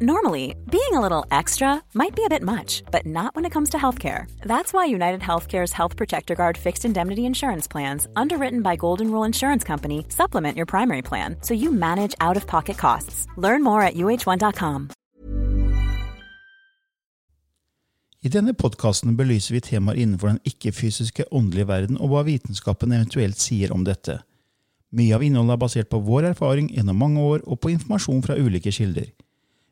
Normally, being a little extra might be a bit much, but not when it comes to healthcare. That's why United Healthcare's Health Protector Guard fixed indemnity insurance plans, underwritten by Golden Rule Insurance Company, supplement your primary plan so you manage out of pocket costs. Learn more at uh1.com. I denne podkasten belyser vi temaer innenfor den ikke-fysiske åndelige verden og hva vitenskapen eventuelt sier om dette. Mye av innholdet er basert på vår erfaring gjennom mange år og på informasjon fra ulike kilder.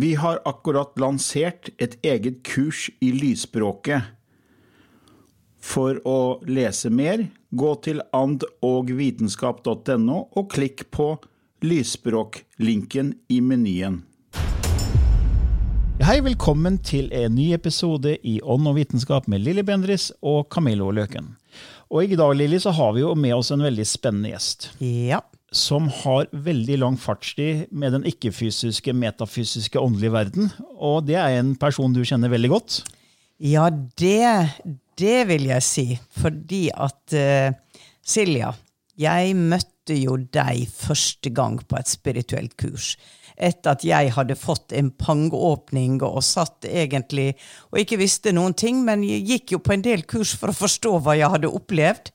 vi har akkurat lansert et eget kurs i lysspråket. For å lese mer, gå til andogvitenskap.no og klikk på lysspråklinken i menyen. Hei, velkommen til en ny episode i Ånd og vitenskap med Lilly Bendris og Camillo Løken. Og i dag Lilly, så har vi jo med oss en veldig spennende gjest. Ja. Som har veldig lang fartstid med den ikke-fysiske, metafysiske, åndelige verden. Og det er en person du kjenner veldig godt. Ja, det, det vil jeg si. Fordi at uh, Silja, jeg møtte jo deg første gang på et spirituelt kurs. Etter at jeg hadde fått en pangeåpning og satt egentlig og ikke visste noen ting, men gikk jo på en del kurs for å forstå hva jeg hadde opplevd.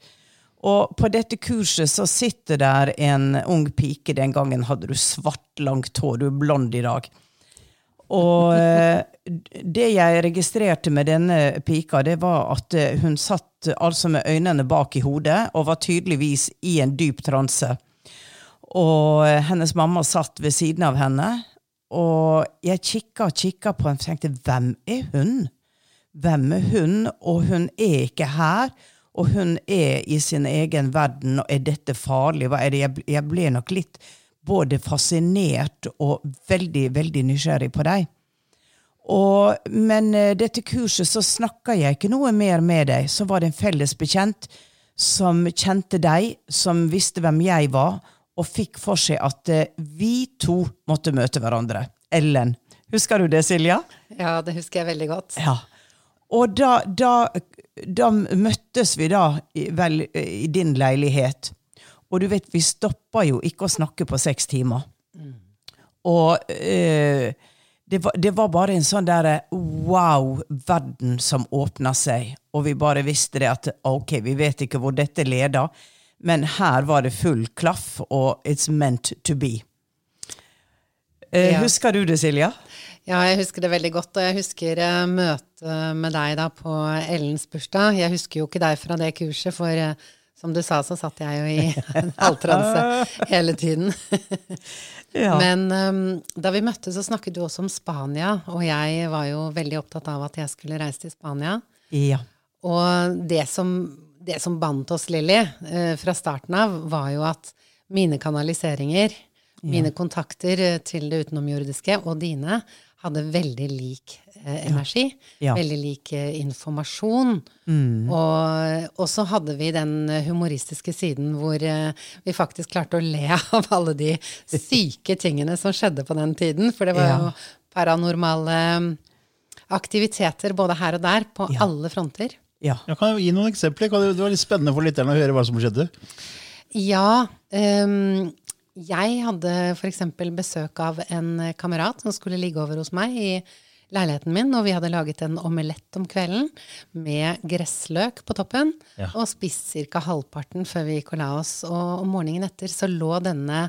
Og på dette kurset så sitter der en ung pike. Den gangen hadde du svart, langt hår. Du er blond i dag. Og eh, det jeg registrerte med denne pika, det var at eh, hun satt altså med øynene bak i hodet og var tydeligvis i en dyp transe. Og eh, hennes mamma satt ved siden av henne. Og jeg kikka og kikka på henne og tenkte hvem er hun? Hvem er hun? Og hun er ikke her. Og hun er i sin egen verden. og Er dette farlig? Hva er det? Jeg ble nok litt både fascinert og veldig, veldig nysgjerrig på deg. Og, men uh, dette kurset så snakka jeg ikke noe mer med deg. Så var det en felles bekjent som kjente deg, som visste hvem jeg var, og fikk for seg at uh, vi to måtte møte hverandre. Ellen. Husker du det, Silja? Ja, det husker jeg veldig godt. Ja. Og da, da, da møttes vi da i, vel, i din leilighet. Og du vet, vi stoppa jo ikke å snakke på seks timer. Mm. Og eh, det, var, det, var, bare en sånn derre wow-verden som åpna seg. Og vi bare visste det at ok, vi vet ikke hvor dette leder, men her var det full klaff, og it's meant to be. Eh, ja. Husker du det, Silja? Ja, jeg husker det veldig godt. Og jeg husker uh, møtet med deg da på Ellens bursdag. Jeg husker jo ikke deg fra det kurset, for uh, som du sa, så satt jeg jo i halvtranse hele tiden. ja. Men um, da vi møttes, så snakket du også om Spania, og jeg var jo veldig opptatt av at jeg skulle reise til Spania. Ja. Og det som, det som bandt oss, Lilly, uh, fra starten av, var jo at mine kanaliseringer, ja. mine kontakter til det utenomjordiske, og dine, hadde veldig lik eh, energi. Ja. Veldig lik eh, informasjon. Mm. Og, og, så hadde vi den humoristiske siden hvor eh, vi faktisk klarte å le av alle de syke tingene som skjedde på den tiden. For det var ja. jo paranormale mm, aktiviteter både her og der, på ja. alle fronter. Ja. Jeg kan gi noen eksempler. Det var litt spennende for lytterne å høre hva som skjedde. Ja. Um, jeg hadde f.eks. besøk av en kamerat som skulle ligge over hos meg i leiligheten min, og vi hadde laget en omelett om kvelden med gressløk på toppen, ja. og spist ca. halvparten før vi gikk og la oss. Og om morgenen etter så lå denne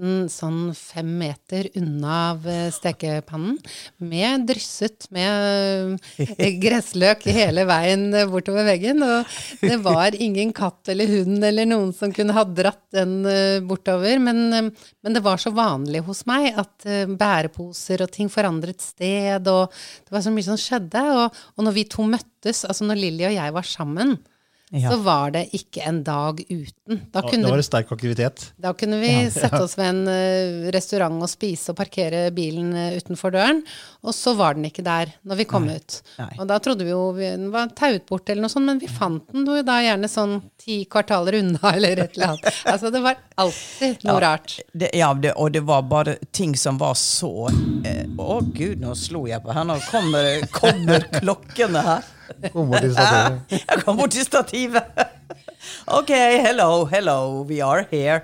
omeletten sånn fem meter unna av eh, stekepannen, med drysset med gressløk hele veien eh, bortover veggen. Og det var ingen katt eller hund eller noen som kunne ha dratt den eh, bortover. Men, men det var så vanlig hos meg at bæreposer og ting forandret sted, og det var så mye som skjedde. Og, og når vi to møttes, altså når Lilly og jeg var sammen, Ja. så var det ikke en dag uten. Da kunne, da var det sterk aktivitet. da kunne vi sette oss ved en eh, restaurant og spise og parkere bilen eh, utenfor døren, og så var den ikke der når vi kom ut. Nei. Og da trodde vi jo den var tauet bort eller noe sånt, men vi fant den jo da gjerne sånn ti kvartaler unna eller et eller annet. Altså det var alltid noe rart. Det, ja, det, og det var bare ting som var så eh, Å, gud, nå slo jeg på her. Nå kommer, kommer klokkene her. Kom bort til stativet. Jeg kom bort til stativet. OK, hello, hello, we are here.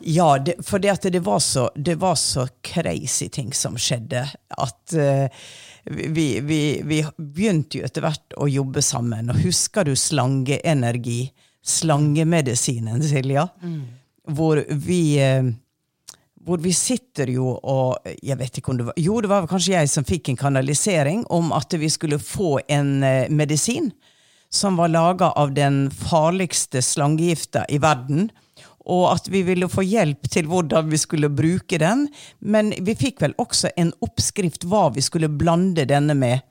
Ja, det, for det, at det, var så, det var så crazy ting som skjedde, at uh, vi, vi, vi begynte jo etter hvert å jobbe sammen. Og husker du slangeenergi? Slangemedisinen, Silja? Hvor vi eh, hvor vi sitter jo og jeg vet ikke om det var, Jo, det var kanskje jeg som fikk en kanalisering om at vi skulle få en eh, medisin som var laga av den farligste slangegifta i verden. Og at vi ville få hjelp til hvordan vi skulle bruke den. Men vi fikk vel også en oppskrift hva vi skulle blande denne med.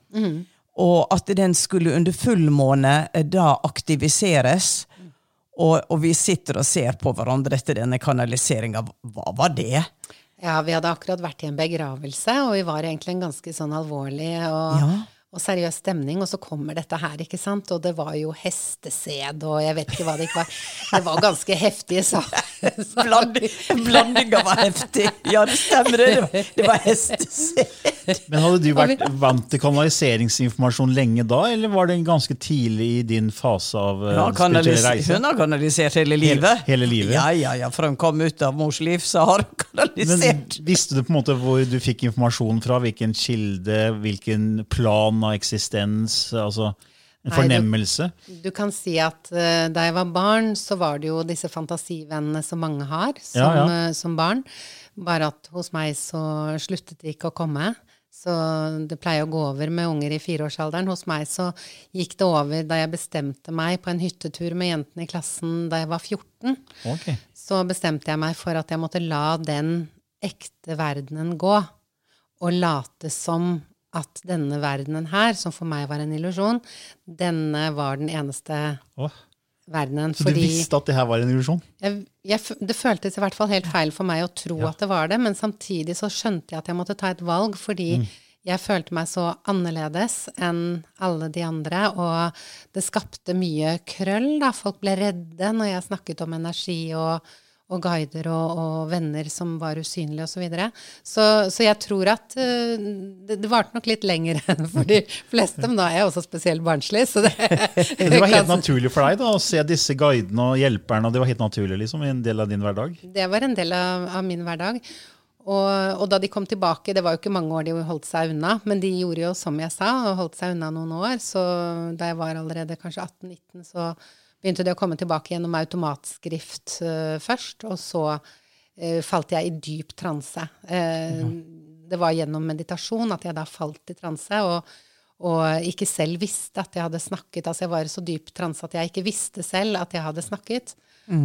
Og at den skulle under fullmåne eh, da aktiviseres. Og, og vi sitter og ser på hverandre etter denne kanaliseringa. Hva var det? Ja, vi hadde akkurat vært i en begravelse, og vi var egentlig en ganske sånn alvorlig og, Ja. Og seriøs stemning, og så kommer dette her, ikke sant, og det var jo hestesed, og jeg vet ikke hva det ikke var. Det var ganske heftige saker. Blanding, blandinga var heftig. Ja, det stemmer. Det Det var, det var hestesed. Men hadde du vært vant til kanaliseringsinformasjon lenge da, eller var det ganske tidlig i din fase av uh, spirituell reise? hun har kanalisert hele livet. hele livet? Ja, ja, ja. Fra hun kom ut av mors liv, så har hun Men kanalisert. visste du på en måte hvor du fikk informasjon fra? Hvilken kilde, hvilken plan av eksistens? altså En Nei, du, fornemmelse? Du kan si at uh, da jeg var barn, så var det jo disse fantasivennene som mange har som, Ja, ja. Uh, som barn. Bare at hos meg så sluttet det ikke å komme. Så det pleier å gå over med unger i fireårsalderen. Hos meg så gikk det over da jeg bestemte meg på en hyttetur med jentene i klassen da jeg var 14. Okay. Så bestemte jeg meg for at jeg måtte la den ekte verdenen gå. Og late som at denne verdenen her, som for meg var en illusjon, denne var den eneste Åh. verdenen. Så du visste at det her var en illusjon? jeg, jeg, det føltes i hvert fall helt feil for meg å tro at det var det, men samtidig så skjønte jeg at jeg måtte ta et valg, fordi jeg følte meg så annerledes enn alle de andre, og det skapte mye krøll. da. Folk ble redde når jeg snakket om energi og, og guider og, og venner som var usynlige osv. Så, videre. så Så jeg tror at uh, det, det varte nok litt lenger enn for de fleste, men da er jeg også spesielt barnslig, så det det var helt naturlig for deg da, å se disse guidene og hjelperne? Det var helt naturlig liksom, en del av din hverdag? Det var en del av, av min hverdag. Og, og da de kom tilbake, det var jo ikke mange år de holdt seg unna, men de gjorde jo som jeg sa, og holdt seg unna noen år. Så da jeg var allerede kanskje 18-19, så begynte det å komme tilbake gjennom automatskrift uh, først, og så uh, falt jeg i dyp transe. Eh, Det var gjennom meditasjon at jeg da falt i transe. og og ikke selv visste at jeg hadde snakket. Altså jeg var i så dyp transe at jeg ikke visste selv at jeg hadde snakket.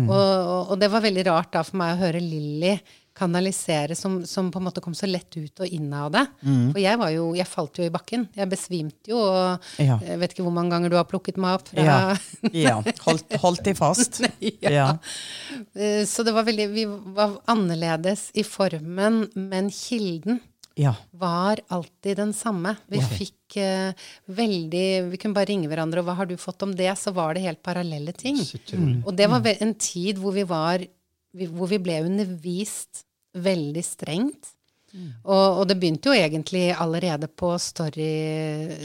Og, og, og det var veldig rart da for meg å høre Lilly kanalisere, som, som på en måte kom så lett ut og inn av det. For jeg var jo, jeg falt jo i bakken. Jeg besvimte jo, og Ja. jeg vet ikke hvor mange ganger du har plukket meg opp fra Ja. ja. Holdt, holdt de fast. Ja. Eh, Så det var veldig Vi var annerledes i formen, men kilden ja. var alltid den samme. Vi fikk uh, veldig Vi kunne bare ringe hverandre, og hva har du fått om det? Så var det helt parallelle ting. Og det var en tid hvor vi var vi- Hvor vi ble undervist veldig strengt. Og, og det begynte jo egentlig allerede på Story,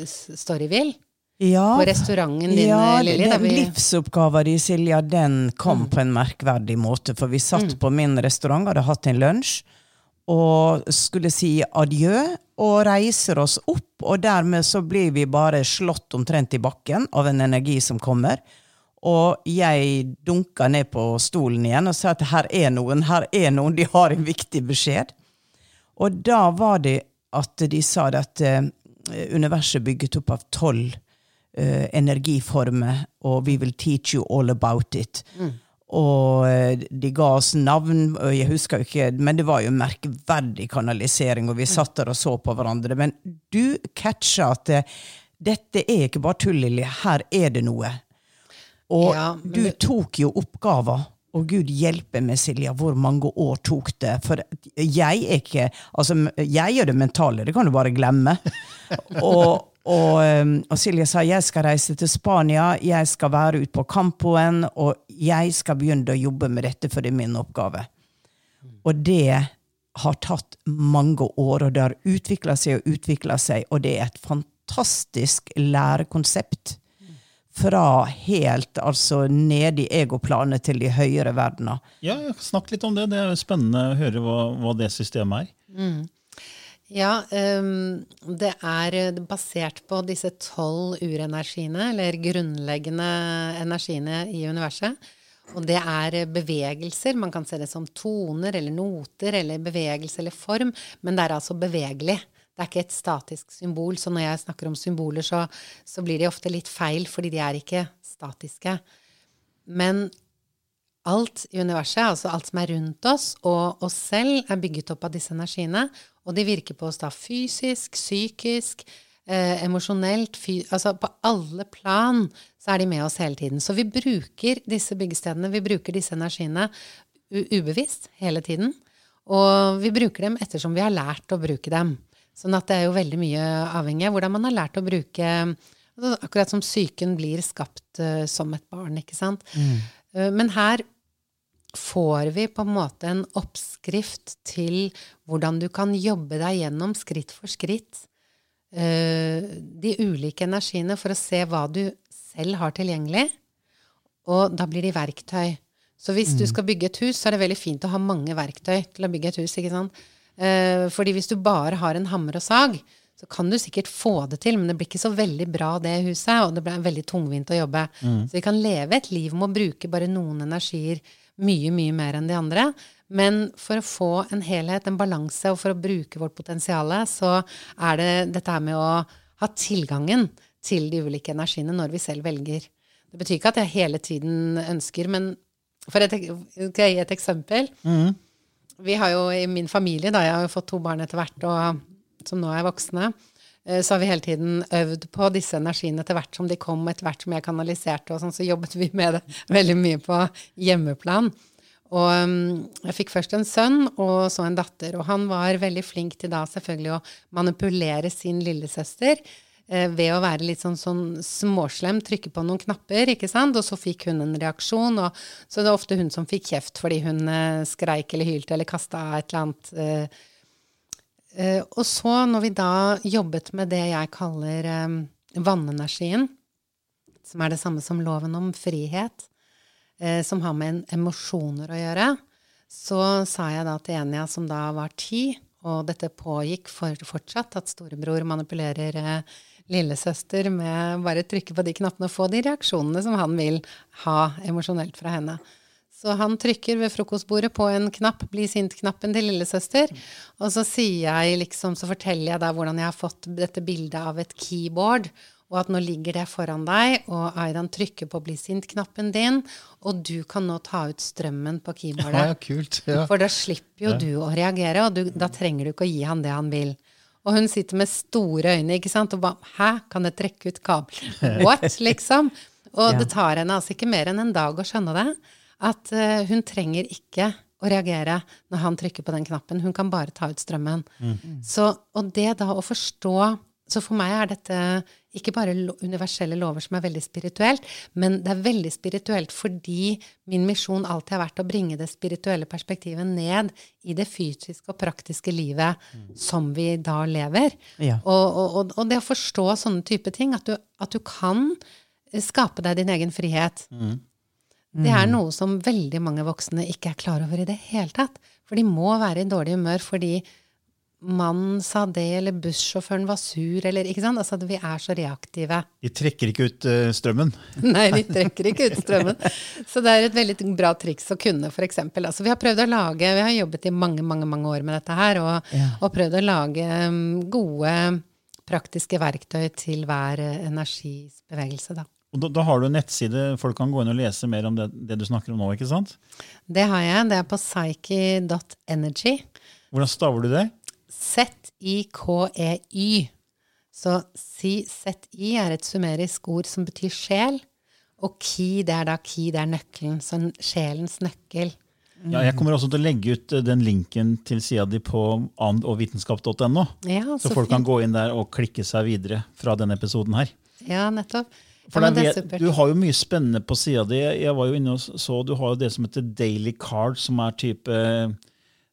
Storyville. Ja, På restauranten din, ja, Lilly. vi- livsoppgaven din, Silja, den kom på en merkverdig måte. For vi satt på min restaurant, hadde hatt en lunsj, og skulle si adjø, og reiser oss opp. Og dermed så blir vi bare slått omtrent i bakken av en energi som kommer. Og jeg dunka ned på stolen igjen og sa at her er noen, her er noen, de har en viktig beskjed. Og da var det at de sa at eh, universet bygget opp av tolv uh, energiformer, og we will teach you all about it. Og eh, de ga oss navn, og jeg husker jo ikke, men det var jo merkverdig kanalisering, og vi satt der og så på hverandre. Men du catcha at dette er ikke bare tull, Lilly, her er det noe. Og Ja, du det- tok jo oppgaver. Og Gud hjelpe meg, Silja, hvor mange år tok det? For jeg er ikke Altså, jeg gjør det mentale, det kan du bare glemme. og, og, og Silja sa jeg skal reise til Spania, jeg skal være ute på Campoen, og jeg skal begynne å jobbe med dette, for det er min oppgave. Og det har tatt mange år, og det har utvikla seg og utvikla seg, og det er et fantastisk lærekonsept. Fra helt altså nede i egoplanet til de høyere verdener. Ja, Snakk litt om det. Det er jo spennende å høre hva, hva det systemet er. Ja, um, det er basert på disse tolv urenergiene, eller grunnleggende energiene i universet. Og det er eh, bevegelser. Man kan se det som toner eller noter eller bevegelse eller form, men det er altså bevegelig. Det er ikke et statisk symbol. Så når jeg snakker om symboler, så, så blir de ofte litt feil, fordi de er ikke statiske. Men alt i universet, altså alt som er rundt oss, og oss selv, er bygget opp av disse energiene. Og de virker på oss da fysisk, psykisk, eh, emosjonelt Altså på alle plan så er de med oss hele tiden. Så vi bruker disse byggestedene, vi bruker disse energiene ubevisst hele tiden. Og vi bruker dem ettersom vi har lært å bruke dem. Sånn at det er jo veldig mye avhengig av hvordan man har lært å bruke altså Akkurat som psyken blir skapt uh, som et barn, ikke sant. Eh, men her får vi på en måte en oppskrift til hvordan du kan jobbe deg gjennom skritt for skritt uh, de ulike energiene for å se hva du selv har tilgjengelig. Og da blir de verktøy. Så hvis du skal bygge et hus, så er det veldig fint å ha mange verktøy til å bygge et hus. ikke sant? Eh, fordi hvis du bare har en hammer og sag, så kan du sikkert få det til, men det blir ikke så veldig bra, det huset, og det blir veldig tungvint å jobbe. Så vi kan leve et liv med å bruke bare noen energier mye, mye mer enn de andre. Men for å få en helhet, en balanse, og for å bruke vårt potensial, så er det dette her med å ha tilgangen til de ulike energiene når vi selv velger. Det betyr ikke at jeg hele tiden ønsker, men for et, skal jeg gi et eksempel? Vi har jo i min familie, da jeg har jo fått to barn etter hvert, og som nå er voksne, eh, så har vi hele tiden øvd på disse energiene etter hvert som de kom, etter hvert som jeg kanaliserte, og sånn, så jobbet vi med det veldig mye på hjemmeplan. Og um, jeg fikk først en sønn og så en datter, og han var veldig flink til da selvfølgelig å manipulere sin lillesøster ved å være litt sånn, sånn småslem, trykke på noen knapper, ikke sant, og så fikk hun en reaksjon, og så det er ofte hun som fikk kjeft fordi hun eh, skreik eller hylte eller kasta et eller annet eh, Eh, og så, når vi da jobbet med det jeg kaller eh, vannenergien, som er det samme som loven om frihet, eh, som har med emosjoner å gjøre, så sa jeg da til Enia, som da var ti, og dette pågikk for fortsatt, at storebror manipulerer eh, lillesøster med bare trykke på de knappene og få de reaksjonene som han vil ha emosjonelt fra henne. Så han trykker ved frokostbordet på en knapp, bli sint-knappen til lillesøster. Og så sier jeg liksom, så forteller jeg da hvordan jeg har fått dette bildet av et keyboard, og at nå ligger det foran deg, og Aidan trykker på bli sint-knappen din, og du kan nå ta ut strømmen på keyboardet. Ja, kult. Ja. For da slipper jo du å reagere, og du, da trenger du ikke å gi han det han vil. Og hun sitter med store øyne, ikke sant, og bare Hæ, kan jeg trekke ut kabel? What, liksom? Og Ja. det tar henne altså ikke mer enn en dag å skjønne det. At uh, hun trenger ikke å reagere når han trykker på den knappen. Hun kan bare ta ut strømmen. Så, og det da å forstå Så for meg er dette ikke bare universelle lover som er veldig spirituelt, men det er veldig spirituelt fordi min misjon alltid har vært å bringe det spirituelle perspektivet ned i det fysiske og praktiske livet som vi da lever. Ja. Og, og, og, det å forstå sånne type ting, at du, at du kan skape deg din egen frihet. Det er noe som veldig mange voksne ikke er klar over i det hele tatt. For de må være i dårlig humør fordi mannen sa det, eller bussjåføren var sur, eller ikke sant? Altså, vi er så reaktive. De trekker ikke ut uh, strømmen. Nei, de trekker ikke ut strømmen. Så det er et veldig bra triks å kunne, f.eks. Altså, vi har prøvd å lage, vi har jobbet i mange, mange, mange år med dette her, og, Ja. og prøvd å lage um, gode, praktiske verktøy til hver energibevegelse, da. Da, da har du en nettside folk kan gå inn og lese mer om det, det du snakker om nå, ikke sant? Det har jeg. Det er på psyche.energy. Hvordan staver du det? Z-I-K-E-Y. Så si-z-i er et sumerisk ord som betyr sjel. Og ki, det er da ki, det er nøkkelen. Så sjelens nøkkel. Ja, jeg kommer også til å legge ut eh, den linken til sida di på andogvitenskap.no. Ja, Så så, folk kan gå inn der og klikke seg videre fra denne episoden her. Ja, nettopp. For ja, det det du har jo mye spennende på sida di. Jeg var jo inne og så Du har jo det som heter Daily Card, som er type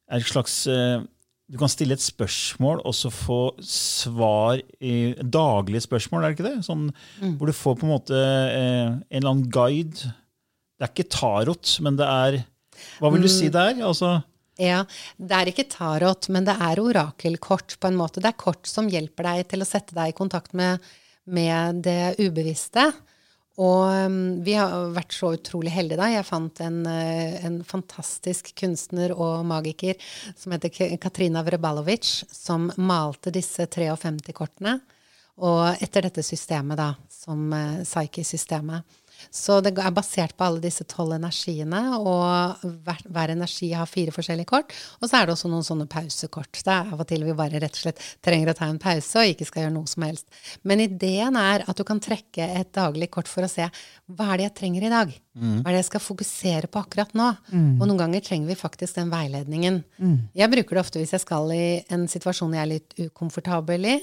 er et slags eh, Du kan stille et spørsmål og så få svar i daglige spørsmål, er det ikke det? Sånn, Mm. Hvor du får på en måte eh, en eller annen guide. Det er ikke tarot, men det er Hva vil du Mm. si der? Altså, Ja, Det er ikke tarot, men det er orakelkort på en måte. Det er kort som hjelper deg til å sette deg i kontakt med, med det ubevisste. Og um, vi har vært så utrolig heldige da. Jeg fant en, eh, en fantastisk kunstner og magiker som heter Katrina Vrebalovic, som malte disse 53-kortene. Og etter dette systemet, da, som Psyche-systemet. Så det er basert på alle disse tolv energiene, og hver, hver energi har fire forskjellige kort. Og så er det også noen sånne pausekort. Det er av og til vi bare rett og slett trenger å ta en pause og ikke skal gjøre noe som helst. Men ideen er at du kan trekke et daglig kort for å se hva er det jeg trenger i dag? Hva er det jeg skal fokusere på akkurat nå? Og noen ganger trenger vi faktisk den veiledningen. Jeg bruker det ofte hvis jeg skal i en situasjon jeg er litt ukomfortabel i.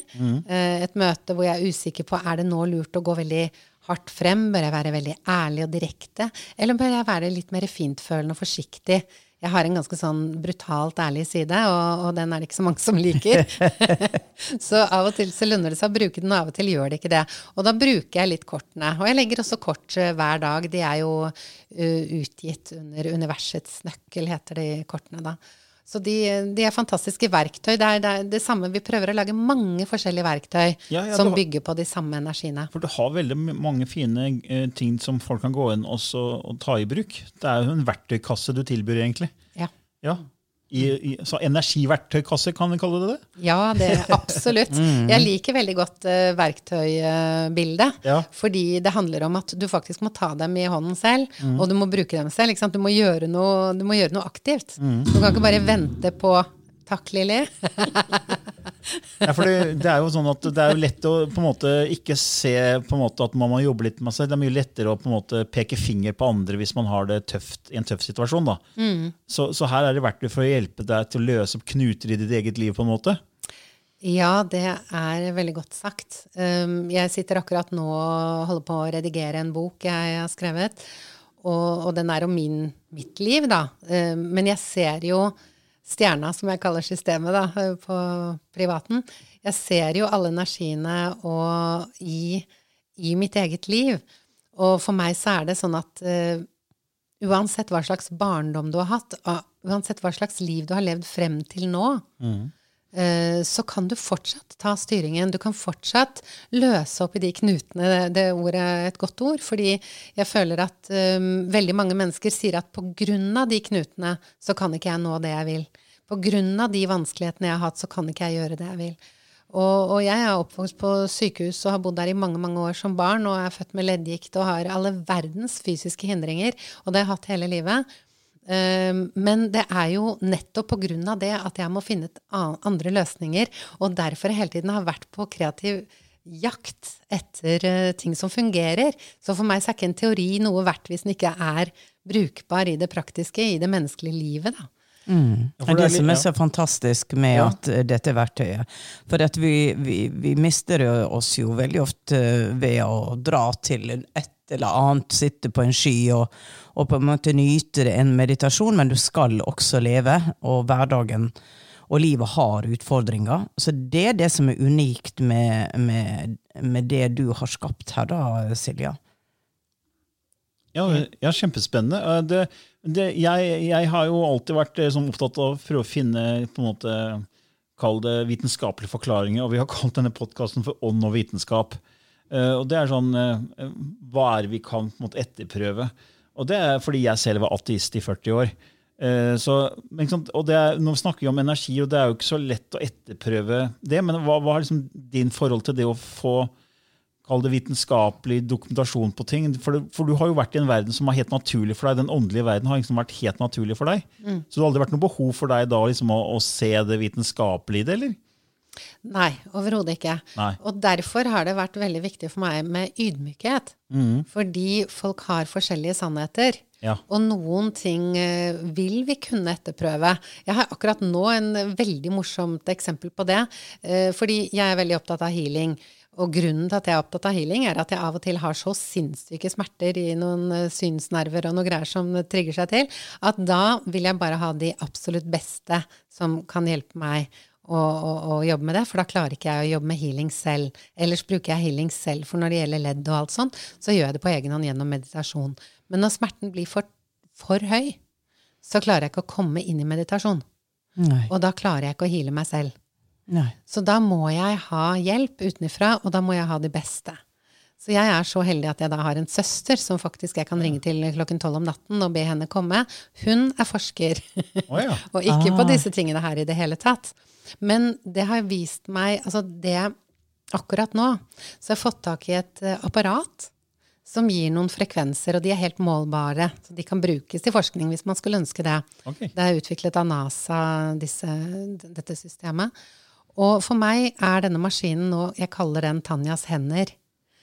eh, Et møte hvor jeg er usikker på er det nå lurt å gå veldig hardt frem? Bør jeg være veldig ærlig og direkte? Eller bør jeg være litt mer fintfølende og forsiktig? Jeg har en ganske sånn brutalt ærlig side, og, og den er det ikke så mange som liker. så av og til så lønner det seg å bruke den, og av og til gjør det ikke det. Og da bruker jeg litt kortene. Og jeg legger også kort eh, hver dag. De er jo uh, utgitt under universets nøkkel, heter de kortene da. Så de, de er fantastiske verktøy. Det er, det er det samme. Vi prøver å lage mange forskjellige verktøy Ja, ja, som har, bygger på de samme energiene. For du har veldig mange fine eh, ting som folk kan gå inn også, og ta i bruk. Det er jo en verktøykasse du tilbyr, egentlig. Ja. Ja. I, i, så energiverktøykasse, kan vi kalle det det? Ja, det er absolutt. Jeg liker veldig godt uh, verktøybildet. Ja. Fordi det handler om at du faktisk må ta dem i hånden selv, og du må bruke dem selv. Du, må gjøre noe, du må gjøre noe aktivt. Du kan ikke bare vente på Takk, Lilly. Ja, for det, det er jo sånn at det er jo lett å på en måte ikke se på en måte at man må jobbe litt med seg. Det er mye lettere å på en måte peke finger på andre hvis man har det tøft i en tøff situasjon. da. Så, så her er det verktøy for å hjelpe deg til å løse opp knuter i ditt eget liv. på en måte. Ja, det er veldig godt sagt. Um, jeg sitter akkurat nå og holder på å redigere en bok jeg har skrevet. Og, og den er om min, mitt liv, da. Um, men jeg ser jo stjerna, som jeg kaller systemet da, på privaten. Jeg ser jo alle energiene og i, i mitt eget liv. Og for meg så er det sånn at uh, uansett hva slags barndom du har hatt, uh, uansett hva slags liv du har levd frem til nå, eh, så kan du fortsatt ta styringen. Du kan fortsatt løse opp i de knutene. Det, det ordet er et godt ord. Fordi jeg føler at um, veldig mange mennesker sier at av de knutene så kan ikke jeg nå det jeg vil. Av de vanskelighetene jeg har hatt, så kan ikke jeg gjøre det jeg vil. Og, og jeg er oppvokst på sykehus og har bodd der i mange mange år som barn og er født med leddgikt og har alle verdens fysiske hindringer. Og det har jeg hatt hele livet. Um, men det er jo nettopp på grunn av det at jeg må finne andre løsninger, og derfor jeg hele tiden har vært på kreativ jakt etter eh, ting som fungerer. Så for meg så er ikke en teori noe verdt hvis den ikke er brukbar i det praktiske, i det menneskelige livet, da. Mm. Det er det som er så fantastisk med Ja. at eh, dette verktøyet. For at vi, vi, vi mister oss jo veldig ofte ved å dra til et eller annet, sitte på en sky og, og på en måte nyte en meditasjon, men du skal også leve, og hverdagen og livet har utfordringer. Så det er det som er unikt med, med, med det du har skapt her, da, Silja. Ja, ja kjempespennende. Det, det, jeg, jeg har jo alltid vært eh, sånn opptatt av å prøve å finne på en måte kall det vitenskapelige forklaringer, og vi har kalt denne podkasten for Ånd og vitenskap. Eh, og det er sånn eh, Hva er det vi kan måte etterprøve? Og det er fordi jeg selv var ateist i 40 år. Eh, så, og det er, nå snakker vi om energi, og det er jo ikke så lett å etterprøve det. Men hva, hva er liksom din forhold til det å få kall det vitenskapelig dokumentasjon på ting. For, for, du har jo vært i en verden som er helt naturlig for deg. Den åndelige verden har liksom vært helt naturlig for deg. Mm. Så det har aldri vært noe behov for deg da liksom, å, å, se det vitenskapelige i det, eller? Nei, overhodet ikke. Nei. Og derfor har det vært veldig viktig for meg med ydmykhet. Mm. Fordi folk har forskjellige sannheter. Ja. Og noen ting uh, vil vi kunne etterprøve. Jeg har akkurat nå en veldig morsomt eksempel på det. Uh, fordi jeg er veldig opptatt av healing. Og grunnen til at jeg er opptatt av healing, er at jeg av og til har så sinnssyke smerter i noen uh, synsnerver og noe greier som trigger seg til, at da vil jeg bare ha de absolutt beste som kan hjelpe meg å, å, å, jobbe med det, for da klarer ikke jeg å jobbe med healing selv. Ellers bruker jeg healing selv, for når det gjelder ledd og alt sånt, så gjør jeg det på egen hånd gjennom meditasjon. Men når smerten blir for, for høy, så klarer jeg ikke å komme inn i meditasjon. Nei. Og da klarer jeg ikke å heale meg selv. Nei. Så da må jeg ha hjelp utenfra, og da må jeg ha de beste. Så jeg er så heldig at jeg da har en søster som faktisk jeg kan ringe til klokken tolv om natten og be henne komme. Hun er forsker, oh, ja. og ikke ah. på disse tingene her i det hele tatt. Men det har vist meg Altså, det Akkurat nå så har jeg fått tak i et eh, apparat som gir noen frekvenser, og de er helt målbare. Så de kan brukes til forskning hvis man skulle ønske det. Okay. Det er utviklet av NASA, disse, dette systemet. Og for meg er denne maskinen nå Jeg kaller den Tanjas hender.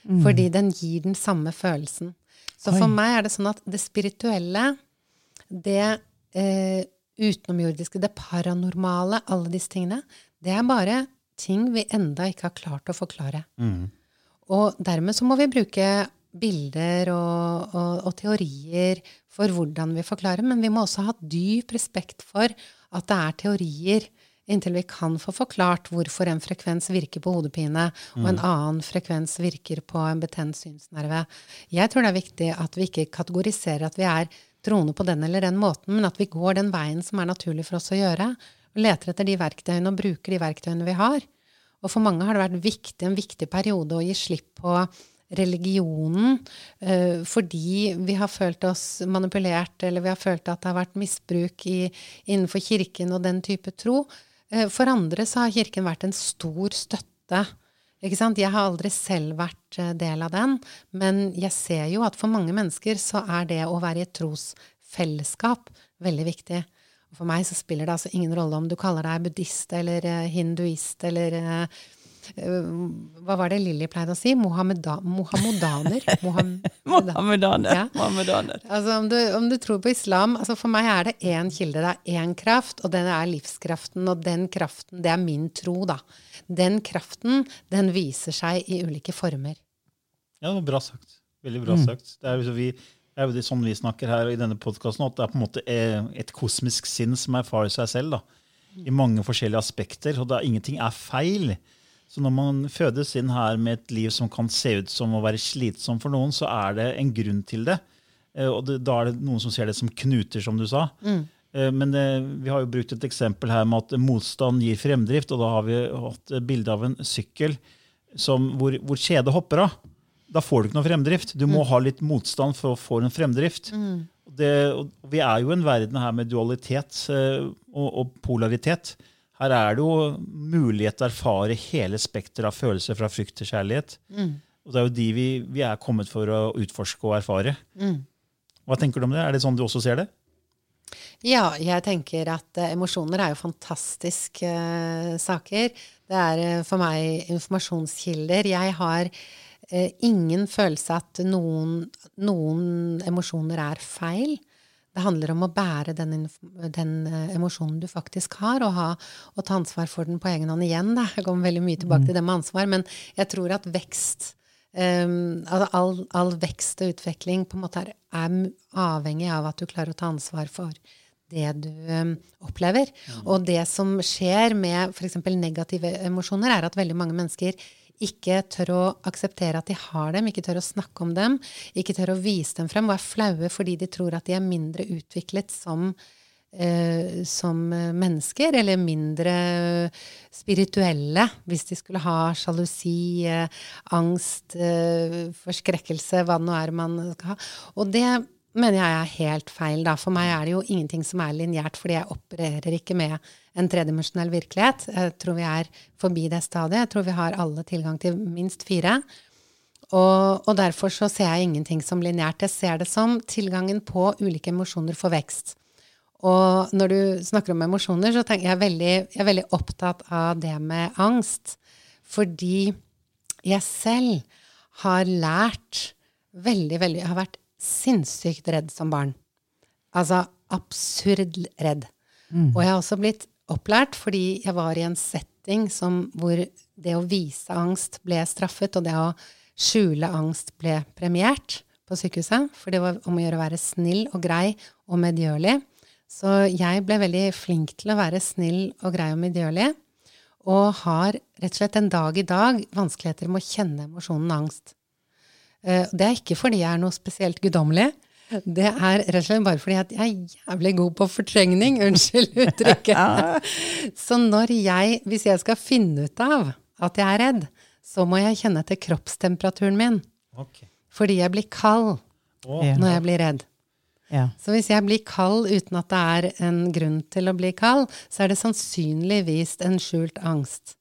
Mm. Fordi den gir den samme følelsen. Så Oi. for meg er det sånn at det spirituelle, det eh, utenomjordiske, det paranormale, alle disse tingene, det er bare ting vi enda ikke har klart å forklare. Mm. Og dermed så må vi bruke bilder og, og, og, teorier for hvordan vi forklarer, men vi må også ha dyp respekt for at det er teorier inntil vi kan få forklart hvorfor en frekvens virker på hodepine, og en mm. annen frekvens virker på en betent synsnerve. Jeg tror det er viktig at vi ikke kategoriserer at vi er troende på den eller den måten, men at vi går den veien som er naturlig for oss å gjøre. og Leter etter de verktøyene og bruker de verktøyene vi har. Og for mange har det vært viktig, en viktig periode å gi slipp på religionen eh, fordi vi har følt oss manipulert, eller vi har følt at det har vært misbruk i, innenfor kirken og den type tro. Eh, for andre så har Kirken vært en stor støtte. Jeg har aldri selv vært eh, del av den, men jeg ser jo at for mange mennesker så er det å være i et trosfellesskap veldig viktig. Og for meg så spiller det altså ingen rolle om du kaller deg buddhist eller eh, hinduist eller hva var det Lilly pleide å si? Mohammeda, mohammedaner. Mohammedaner. Ja. Mohammedaner. Altså, om, du, om, du, tror på islam altså For meg er det én kilde. Det er én kraft, og den er livskraften. Og den kraften, det er min tro, da. Den kraften, den viser seg i ulike former. Ja, det var bra sagt. Veldig bra mm. sagt. Det er jo vi, det er jo sånn vi snakker her i denne podkasten, at det er på en måte eh, et kosmisk sinn som erfarer seg selv. da, I mange forskjellige aspekter. Og da ingenting er feil. Så når man fødes inn her med et liv som kan se ut som å være slitsom for noen, så er det en grunn til det. Eh, og det, da er det noen som ser det som knuter, som du sa. Mm. Eh, men det, eh, vi har jo brukt et eksempel her med at motstand gir fremdrift. Og da har vi hatt bilde av en sykkel som, hvor, hvor kjedet hopper av. Da får du ikke noe fremdrift. Du må mm. ha litt motstand for å få en fremdrift. Mm. Det, vi er jo en verden her med dualitet og, og polaritet. Her er det jo mulighet til å erfare hele spekteret av følelser fra frykt til kjærlighet. Mm. Og det er jo de vi, vi, er kommet for å utforske og erfare. Mm. Hva tenker du om det? Er det sånn du også ser det? Ja, jeg tenker at uh, emosjoner er jo fantastiske uh, saker. Det er uh, for meg informasjonskilder. Jeg har ingen følelse at noen, noen emosjoner er feil. Det handler om å bære den, den uh, emosjonen du faktisk har, og, ha, og, ta ansvar for den på egen hånd igjen. Da. Jeg kommer veldig mye tilbake mm. til det med ansvar, men jeg tror at vekst um, all, all, vekst og utvikling på en måte er, er, avhengig av at du klarer å ta ansvar for det du um, opplever. Mm. Og det som skjer med f.eks. negative emosjoner, er at veldig mange mennesker ikke tør å akseptere at de har dem, ikke tør å snakke om dem, ikke tør å vise dem frem, og er flaue fordi de tror at de er mindre utviklet som Uh, som mennesker, eller mindre spirituelle, hvis de skulle ha sjalusi, uh, angst, uh, forskrekkelse, hva det nå er man skal ha. Og det mener jeg er helt feil. Da. For meg er det jo ingenting som er lineært, fordi jeg opererer ikke med en tredimensjonell virkelighet. Jeg tror vi er forbi det stadiet. Jeg tror vi har alle tilgang til minst fire. Og, og derfor så ser jeg ingenting som lineært. Jeg ser det som tilgangen på ulike emosjoner for vekst. Og når du snakker om emosjoner, så tenker jeg veldig, jeg er veldig opptatt av det med angst. Fordi jeg selv har lært veldig, veldig Jeg har vært sinnssykt redd som barn. Altså absurd redd. Mm. Og jeg har også blitt opplært fordi jeg var i en setting som, hvor det å vise angst ble straffet, og det å skjule angst ble premiert på sykehuset. For det var om å gjøre å være snill og grei og medgjørlig. Så jeg ble veldig flink til å være snill og grei og medgjørlig. Og har rett og slett en dag i dag vanskeligheter med å kjenne emosjonen angst. Eh, det er ikke fordi jeg er noe spesielt guddommelig. Det er rett og slett bare fordi at jeg er jævlig god på fortrengning. Unnskyld uttrykket. Så når jeg, hvis jeg skal finne ut av at jeg er redd, så må jeg kjenne etter kroppstemperaturen min. Okay. Fordi jeg blir kald oh. når jeg blir redd. Ja. Så hvis jeg blir kald uten at det er en grunn til å bli kald, så er det sannsynligvis en skjult angst.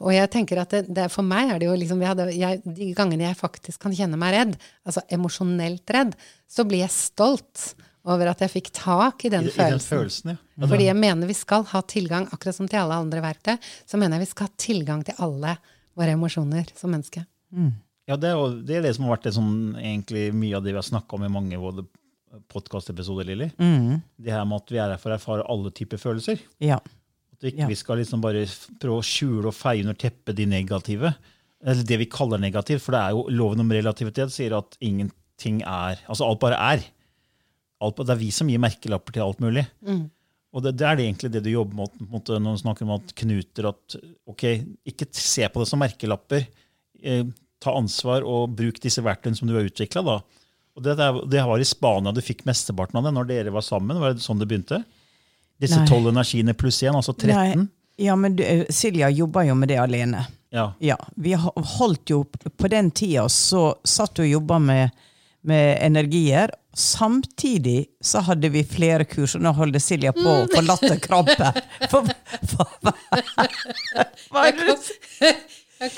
Og jeg tenker at det, det, for meg er det jo liksom hadde, jeg, De gangene jeg faktisk kan kjenne meg redd, altså emosjonelt redd, så blir jeg stolt over at jeg fikk tak i den I, følelsen. I den følelsen ja. mm. Fordi jeg mener vi skal ha tilgang, akkurat som til alle andre verktøy, så mener jeg vi skal ha tilgang til alle våre emosjoner som menneske. Mm. Ja, det er, det er, det som har vært det som egentlig mye av det vi har snakka om i mange podkastepisoder, Lilly. Mm. Det her med at vi er her for å erfare alle typer følelser. Ja. At vi ikke ja. skal liksom bare prøve å skjule og feie under teppet de negative. Eller det vi kaller negativt. For det er jo loven om relativitet sier at ingenting er Altså alt bare er. Alt, det er vi som gir merkelapper til alt mulig. Mm. Og det, det, er det egentlig det du jobber mot, mot når du snakker om at knuter at ok, Ikke se på det som merkelapper. Eh, ta ansvar og bruk disse verktøyene som du har utvikla. Det, det, var i Spania du fikk mesteparten av det når dere var sammen? Var det sånn det begynte? Disse tolv energiene pluss én, altså 13? Nei. Ja, men du, Silja jobber jo med det alene. Ja. ja. Vi holdt jo På den tida så satt du og jobba med, med, energier. Samtidig så hadde vi flere kurs, og nå holder Silja på å få latterkrampe. Hva er det? Jeg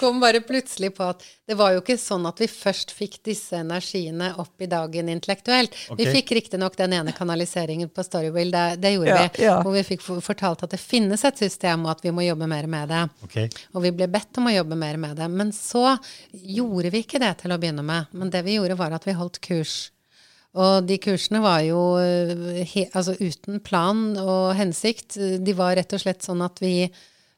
kom bare plutselig på at det var jo ikke sånn at vi først fikk disse energiene opp i dagen intellektuelt. Okay. Vi fikk riktignok den ene kanaliseringen på Storywill, det, det gjorde ja, vi. Ja. Hvor vi fikk fortalt at det finnes et system, og at vi må jobbe mer med det. Okay. Og vi ble bedt om å jobbe mer med det. Men så gjorde vi ikke det til å begynne med. Men det vi gjorde, var at vi holdt kurs. Og de kursene var jo eh, he, altså uten plan og hensikt. De var rett og slett sånn at vi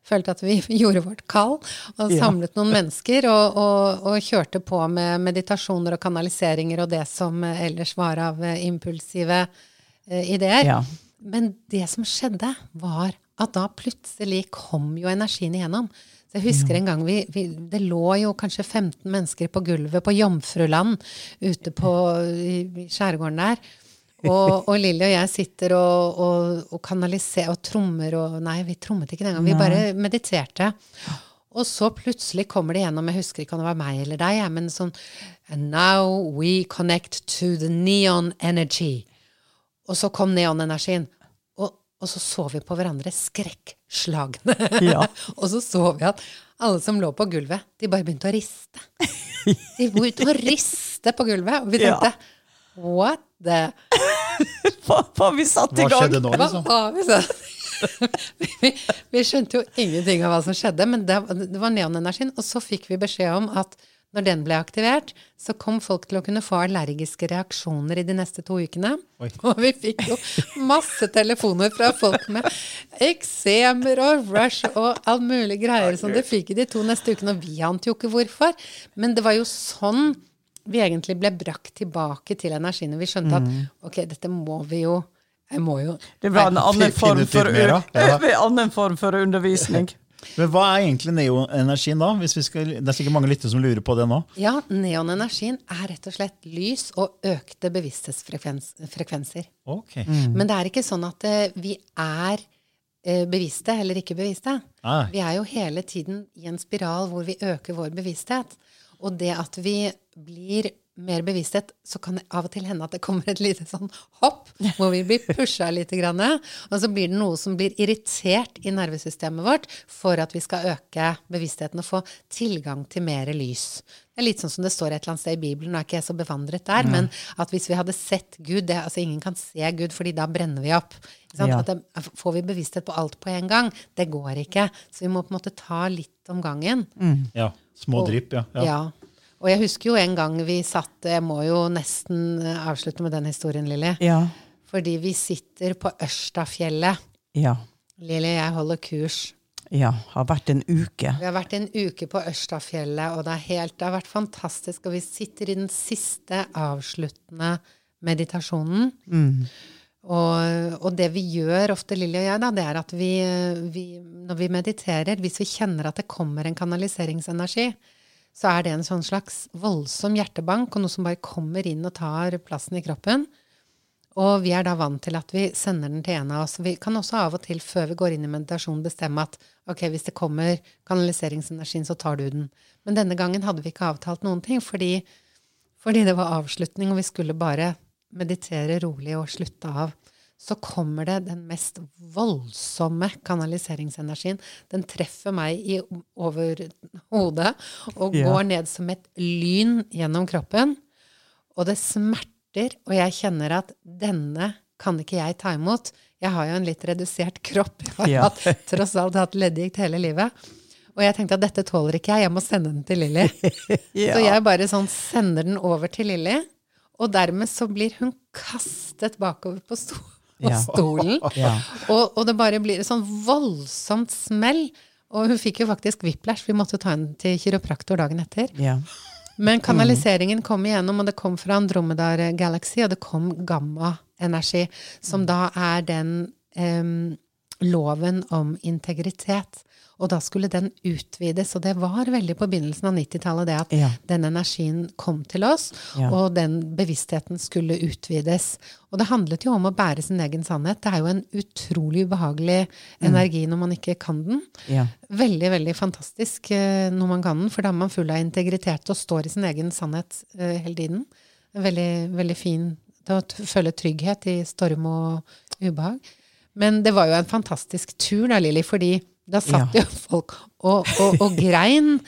følte at vi gjorde vårt kall og samlet noen mennesker og, og, og, kjørte på med meditasjoner og kanaliseringer og det som ellers var av eh, impulsive uh, ideer. Ja. Men det som skjedde, var at da plutselig kom jo energien igjennom. Så jeg husker en gang vi, vi, Det lå jo kanskje 15 mennesker på gulvet på Jomfruland ute på, i skjærgården der. Og, og Lilly og jeg sitter og, og, og kanaliserer og trommer og Nei, vi trommet ikke den gangen. Vi bare mediterte. Og så plutselig kommer det gjennom, jeg husker ikke om det var meg eller deg, men sånn And now we connect to the neon energy. Og så kom neonenergien. Og, og så så vi på hverandre skrekkslagne. Ja. og så så vi at alle som lå på gulvet, de bare begynte å riste. De begynte å riste på gulvet. Og vi tenkte ja. What the Hva har vi satt i gang? Hva skjedde nå, liksom? Hva hva, vi, vi, vi, skjønte jo ingenting av hva som skjedde, men det, det var neonenergien. Og så fikk vi beskjed om at når den ble aktivert, så kom folk til å kunne få allergiske reaksjoner i de neste to ukene. Oi. Og vi fikk jo masse telefoner fra folk med eksemer og rush og all mulig greier som det fikk i de to neste ukene. Og vi ante jo ikke hvorfor. Men det var jo sånn vi egentlig ble brakt tilbake til energien. Og Vi skjønte at mm. ok, dette må vi jo jeg må jo Det var en annen form for, ja. annen form for undervisning. Men hva er egentlig neoenergien, da? Hvis vi skal, det er sikkert mange lyttere som lurer på det nå. Ja, neonenergien er rett og slett lys og økte bevissthetsfrekvenser. Ok. Men det er ikke sånn at eh, vi er eh, bevisste eller ikke bevisste. Ah. Vi er jo hele tiden i en spiral hvor vi øker vår bevissthet. Og det at vi blir mer bevissthet, så kan det av og til hende at det kommer et lite sånn hopp, hvor vi blir pusha litt. Grann, og så blir det noe som blir irritert i nervesystemet vårt for at vi skal øke bevisstheten og få tilgang til mer lys. Det er litt sånn som det står et eller annet sted i Bibelen, nå er ikke jeg så bevandret der, men at hvis vi hadde sett Gud det, altså Ingen kan se Gud, fordi da brenner vi opp. Ikke sant? Ja. At det, får vi bevissthet på alt på en gang? Det går ikke. Så vi må på en måte ta litt om gangen. Ja. Små drypp, ja. ja. Ja. Og jeg husker jo en gang vi satt Jeg må jo nesten eh, avslutte med den historien, Lilly. Ja. Fordi vi sitter på Ørstafjellet. Ja. Lilly, jeg holder kurs. Ja. Har vært en uke. Vi har vært en uke på Ørstafjellet, og det, er helt, det har vært fantastisk. Og vi sitter i den siste avsluttende meditasjonen. Og, og det vi gjør ofte, Lilly og jeg, da, det er at vi, vi Når vi mediterer, hvis vi kjenner at det kommer en kanaliseringsenergi, så er det en sånn slags voldsom hjertebank, og noe som bare kommer inn og tar plassen i kroppen. Og vi er da vant til at vi sender den til en av oss. Vi kan også av og til, før vi går inn i meditasjon, bestemme at ok, hvis det kommer kanaliseringsenergien, så tar du den. Men denne gangen hadde vi ikke avtalt noen ting, fordi, fordi det var avslutning, og vi skulle bare meditere rolig og slutte av. Så kommer det den mest voldsomme kanaliseringsenergien. Den treffer meg i, over hodet og Ja. går ned som et lyn gjennom kroppen. Og det smerter, og jeg kjenner at denne kan ikke jeg ta imot. Jeg har jo en litt redusert kropp. Jeg har Ja. hatt, tross alt hatt leddgikt hele livet. Og jeg tenkte at dette tåler ikke jeg, jeg må sende den til Lilly. Ja. Så jeg bare sånn sender den over til Lilly, og dermed så blir hun kastet bakover på, sto Ja. stolen. Ja. Og, og det bare blir et sånn voldsomt smell. Og hun fikk jo faktisk whiplash, vi måtte ta henne til kiropraktor dagen etter. Ja. Men kanaliseringen kom igjennom, og det kom fra Andromedar Galaxy, og det kom gamma-energi, som da er den um, loven om integritet. Og da skulle den utvides, og det var veldig på begynnelsen av 90-tallet det at Ja. den energien kom til oss, Ja. og den bevisstheten skulle utvides. Og det handlet jo om å bære sin egen sannhet. Det er jo en utrolig ubehagelig energi når man ikke kan den. Ja. Veldig, veldig fantastisk eh, når man kan den, for da er man full av integritet og står i sin egen sannhet eh, hele tiden. Veldig, veldig fin til å føle trygghet i storm og ubehag. Men det var jo en fantastisk tur da, Lilly, fordi da satt Ja. jo folk og, og, og grein,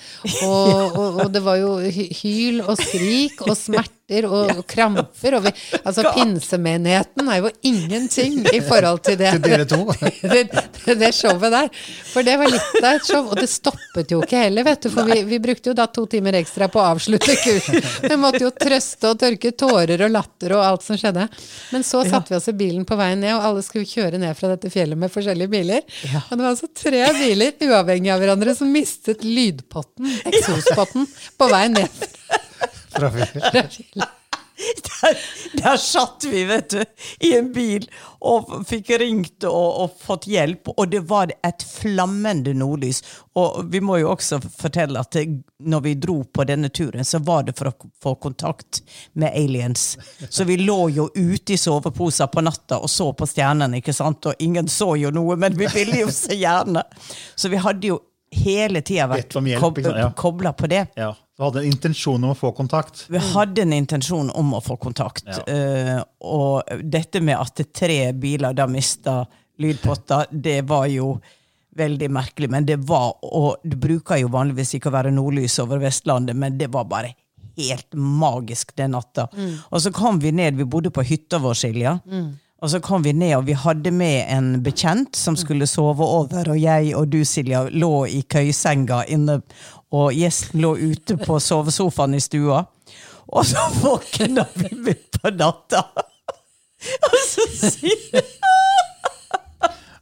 og, og, det var jo hyl og skrik og smerter og, kramper. Vi, altså, pinsemenigheten er jo ingenting i forhold til det det, det, det showet der. For det var litt av et show. Og det stoppet jo ikke heller, vet du. For vi, vi brukte jo da to timer ekstra på å avslutte kurset. Vi måtte jo trøste og tørke tårer og latter og alt som skjedde. Men så satte vi oss i bilen på veien ned, og alle skulle kjøre ned fra dette fjellet med forskjellige biler. Og det var altså tre biler uavhengig av hverandre som mistet lydpotten, eksospotten, på vei ned Fra fra fjellet. Der, der satt vi, vet du, i en bil og fikk ringt og, og fått hjelp, og det var et flammende nordlys. Og vi må jo også fortelle at det, når vi dro på denne turen, så var det for å få kontakt med aliens. Så vi lå jo ute i soveposer på natta og så på stjernene, ikke sant? Og ingen så jo noe, men vi ville jo så gjerne. Så vi hadde jo hele tida vært hjelp, kob? Ja. kobla på det. Ja. Du hadde en intensjon om å få kontakt. Vi hadde en intensjon om å få kontakt. Ja. Uh, og dette med at det tre biler da mista lydpotta, det var jo veldig merkelig. Men det var Og du bruker jo vanligvis ikke å være nordlys over Vestlandet, men det var bare helt magisk den natta. Og så kom vi ned, vi bodde på hytta vår, Silja. Og så kom vi ned, og vi hadde med en bekjent som skulle sove over. Og jeg og du, Silja, lå i køysenga inne, og gjesten lå ute på sovesofaen i stua. Og så våkna vi midt på natta. Og så sier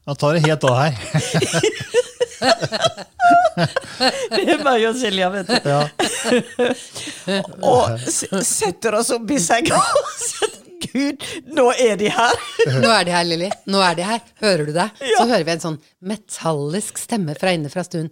Nå tar det helt av her. Det er meg og Silja, vet du. Ja. Og setter oss opp i senga. og så, Gud, nå er de her! Nå er de her, Lilly. Nå er de her. Hører du det? Så hører vi en sånn metallisk stemme fra inne fra stuen.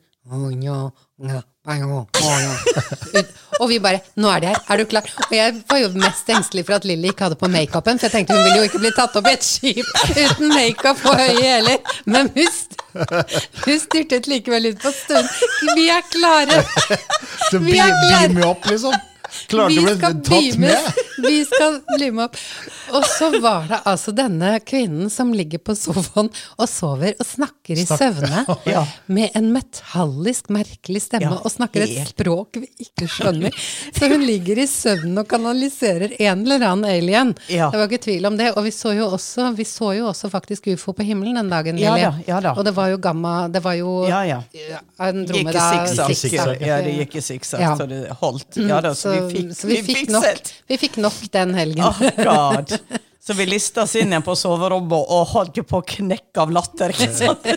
Ut- Og vi bare Nå er de her. Er du klar? Og jeg var jo mest engstelig for at Lilly ikke hadde på makeupen, for jeg tenkte hun ville jo ikke bli tatt opp i et skip uten makeup på høye hæler. Men hun, hun styrtet likevel ut på stuen. Vi er klare. Så Vi er klare. beam opp, liksom. Klarte Vi å bli skal tatt med. Vi skal lime opp. Og så var det altså denne kvinnen som ligger på sofaen og sover og snakker i søvne Ja. med en metallisk, merkelig stemme Ja, og snakker et helt. språk vi ikke skjønner. Så hun ligger i søvnen og kanaliserer en eller annen alien. Ja. Det var ikke tvil om det. Og vi så jo også, vi så jo også faktisk ufo på himmelen den dagen. Ja Lilly. da, ja da. Og det var jo gamma Det var jo Ja, ja. Andromeda Gikk i sikksakk. Ja, det gikk i sikksakk, Ja. så det holdt. Ja da, så vi fikk, så vi fikk, nok, vi fikk nok den helgen. Oh God. Så vi lista oss inn igjen på soverommet og holdt på å knekke av latter. ikke sant?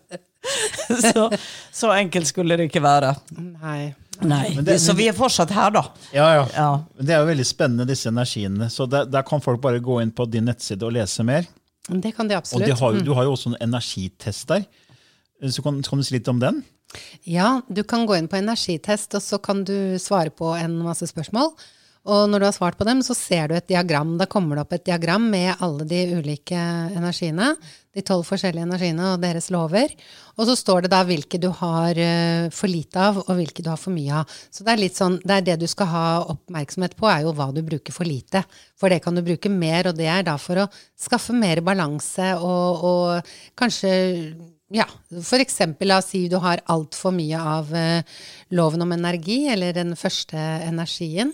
så, så enkelt skulle det ikke være. Nei. Nei, det- Så vi er fortsatt her, da. Ja, ja. Ja. Det er jo veldig spennende, disse energiene. Så der, der kan folk bare gå inn på din nettside og lese mer. Det kan de Og de har, du har jo også en energitest der. Så kan, kan du si litt om den? Ja, du kan gå inn på energitest, og så kan du svare på en masse spørsmål. Og når du har svart på dem, så ser du et diagram. Da kommer det opp et diagram med alle de ulike energiene. De tolv forskjellige energiene og deres lover. Og så står det da hvilke du har eh, for lite av, og hvilke du har for mye av. Så det er litt sånn, det er det du skal ha oppmerksomhet på, er jo hva du bruker for lite. For det kan du bruke mer, og det er da for å skaffe mer balanse og, og kanskje ja, for eksempel la oss si du har altfor mye av uh, loven om energi, eller den første energien,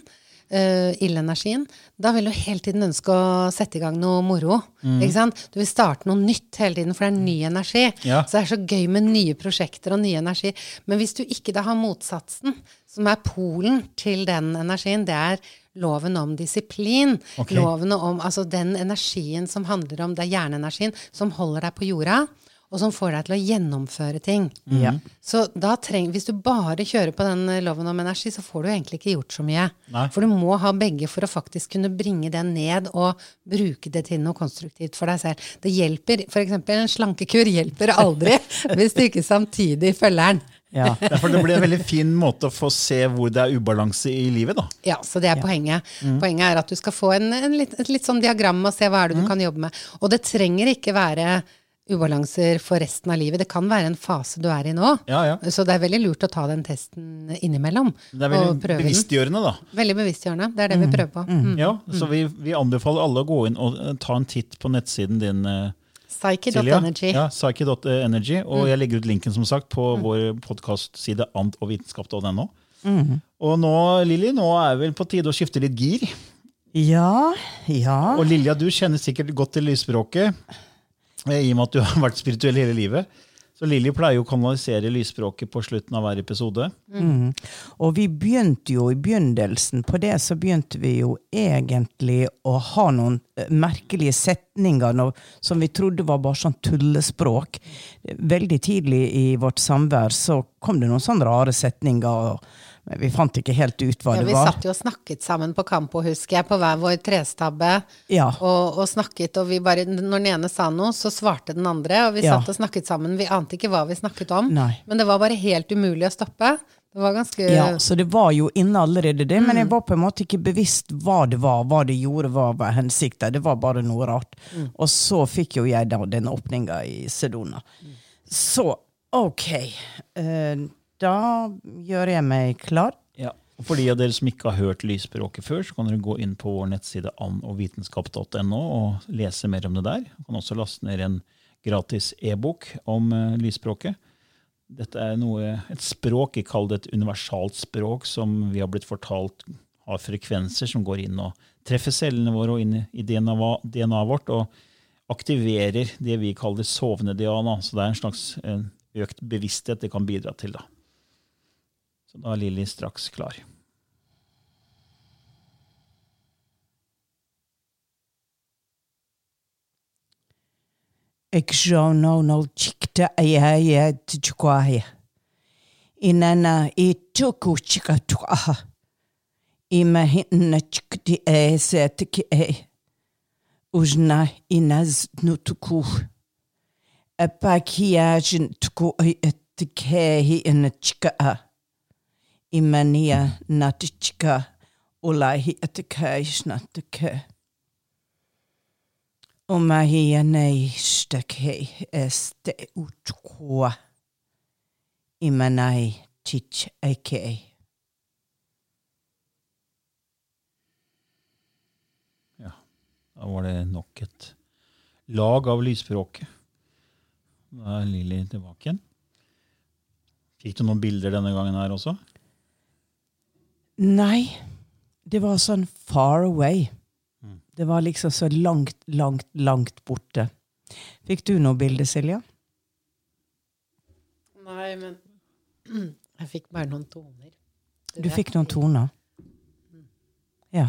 uh, illenergien. Da vil du hele tiden ønske å sette i gang noe moro. Ikke sant? Du vil starte noe nytt hele tiden, for det er ny energi. Ja. Så det er så gøy med nye prosjekter og ny energi. Men hvis du ikke da har motsatsen, som er polen til den energien, det er loven om disiplin. Okay. Loven om altså den energien som handler om Det er hjerneenergien som holder deg på jorda, og som får deg til å gjennomføre ting. Ja. Så da treng, hvis du bare kjører på den eh, loven om energi, så får du egentlig ikke gjort så mye. Nei. For du må ha begge for å faktisk kunne bringe det ned og bruke det til noe konstruktivt for deg selv. Det hjelper, f.eks. en slankekur hjelper aldri hvis du ikke samtidig følger den. Ja. Ja, for det blir en veldig fin måte å få se hvor det er ubalanse i livet. da. Ja, så det er poenget. Poenget er at du skal få en, en litt, et litt sånn diagram og se hva er det du kan jobbe med. Og det trenger ikke være ubalanser for resten av livet. Det kan være en fase du er i nå. Ja, ja. Så det er veldig lurt å ta den testen innimellom. Det er og veldig prøve den. bevisstgjørende, da. Veldig bevisstgjørende. Det er det vi prøver på. Mm. Ja, Så vi, vi anbefaler alle å gå inn og eh, ta en titt på nettsiden din. eh, Psyche.energy. Ja, Psyche.energy. Og jeg legger ut linken som sagt på vår podkastside ant og vitenskap.no. Og nå, Lilly, nå er det vel på tide å skifte litt gir. Ja, ja. Og Lilja, du kjenner sikkert godt til lysspråket, eh, i og med at du har vært spirituell hele livet. Så Lilly pleier jo å kanalisere lysspråket på slutten av hver episode. Mm. Og vi begynte jo i begynnelsen på det, så begynte vi jo egentlig å ha noen eh, merkelige setninger noe, som vi trodde var bare sånn tullespråk. Veldig tidlig i vårt samvær så kom det noen sånne rare setninger, og vi fant ikke helt ut hva Ja, det vi satt jo og snakket sammen på Kampo, husker jeg, på hver vår trestabbe. Ja. Og, og snakket, og vi bare, når den ene sa noe, så svarte den andre. Og vi Ja. satt og snakket sammen. Vi ante ikke hva vi snakket om. Nei. Men det var bare helt umulig å stoppe. Det var ganske Ja, så det var jo inne allerede det, men jeg var på en måte ikke bevisst hva det var, hva det gjorde, hva var hensikten. Det var bare noe rart. Og så fikk jo jeg da den åpninga i Sedona. Så ok, eh, da gjør jeg meg klar. Ja. Og For de av dere som ikke har hørt lysspråket før, så kan dere gå inn på vår nettside andogvitenskap.no og lese mer om det der. Du kan også laste ned en gratis e-bok om eh, lysspråket. Dette er noe, et språk, jeg kaller det et universalt språk, som vi har blitt fortalt har frekvenser som går inn og treffer cellene våre og inn i DNA-et DNA vårt og aktiverer det vi kaller sovende DNA. Så det er en slags eh, økt bevissthet det kan bidra til. da. Så da er Lilly straks klar. Jeg skjønner nå chikta jeg er tjukwahe. Inana i tuku chika tukaha. Ima hinna chikti e se tiki e. Ujna inaz nutuku. Apakiajin tuku etikehi inachka. Imania natichka. Ulahi etikajnatike. Omahi anei stakhe este utkua. Imanai tich ake. Da var det nok et lag av lysspråket. Da er Lilly tilbake igjen. Fikk du noen bilder denne gangen her også? Nei, det var sånn far away. Det var liksom så langt, langt, langt borte. Fikk du noe bilde, Silja? Nei, men jeg fikk bare noen toner. Du fikk noen toner? Ja.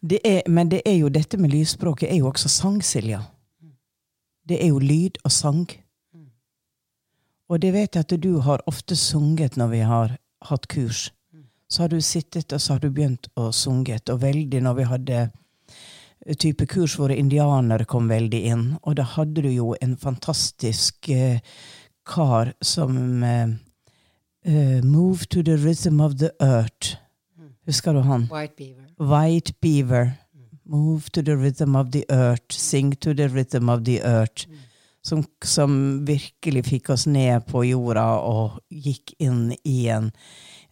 Det er, men det er jo dette med lysspråket er jo også sang, Silja. Det er jo lyd og sang. Og det vet jeg at du har ofte sunget når vi har hatt kurs. Så har du sittet og så har du begynt å sunget, og veldig når vi hadde type kurs hvor indianere kom veldig inn. Og da hadde du jo en fantastisk eh, kar som eh, eh, Move to the rhythm of the earth. Husker du han? White Beaver. White Beaver. Move to the rhythm of the earth. Sing to the rhythm of the earth. Som, som virkelig fikk oss ned på jorda og gikk inn i en,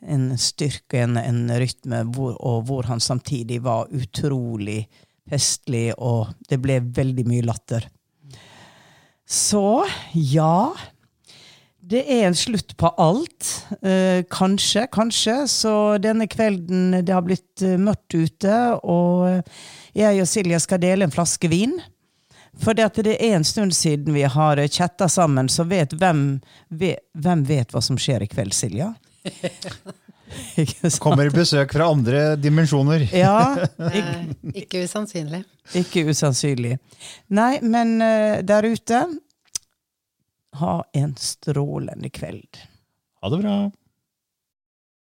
en styrke, en, en rytme, hvor, og hvor han samtidig var utrolig festlig, og det ble veldig mye latter. Så ja Det er en slutt på alt. Eh, kanskje, kanskje. Så denne kvelden Det har blitt eh, mørkt ute, og jeg og Silja skal dele en flaske vin. For det, at det er en stund siden vi har chatta sammen, så vet hvem, vet hvem vet hva som skjer i kveld, Silja? Ikke sant? Kommer besøk fra andre dimensjoner. Ja, Eh, ikke usannsynlig. ikke usannsynlig. Nei, men eh, der ute Ha en strålende kveld. Ha det bra.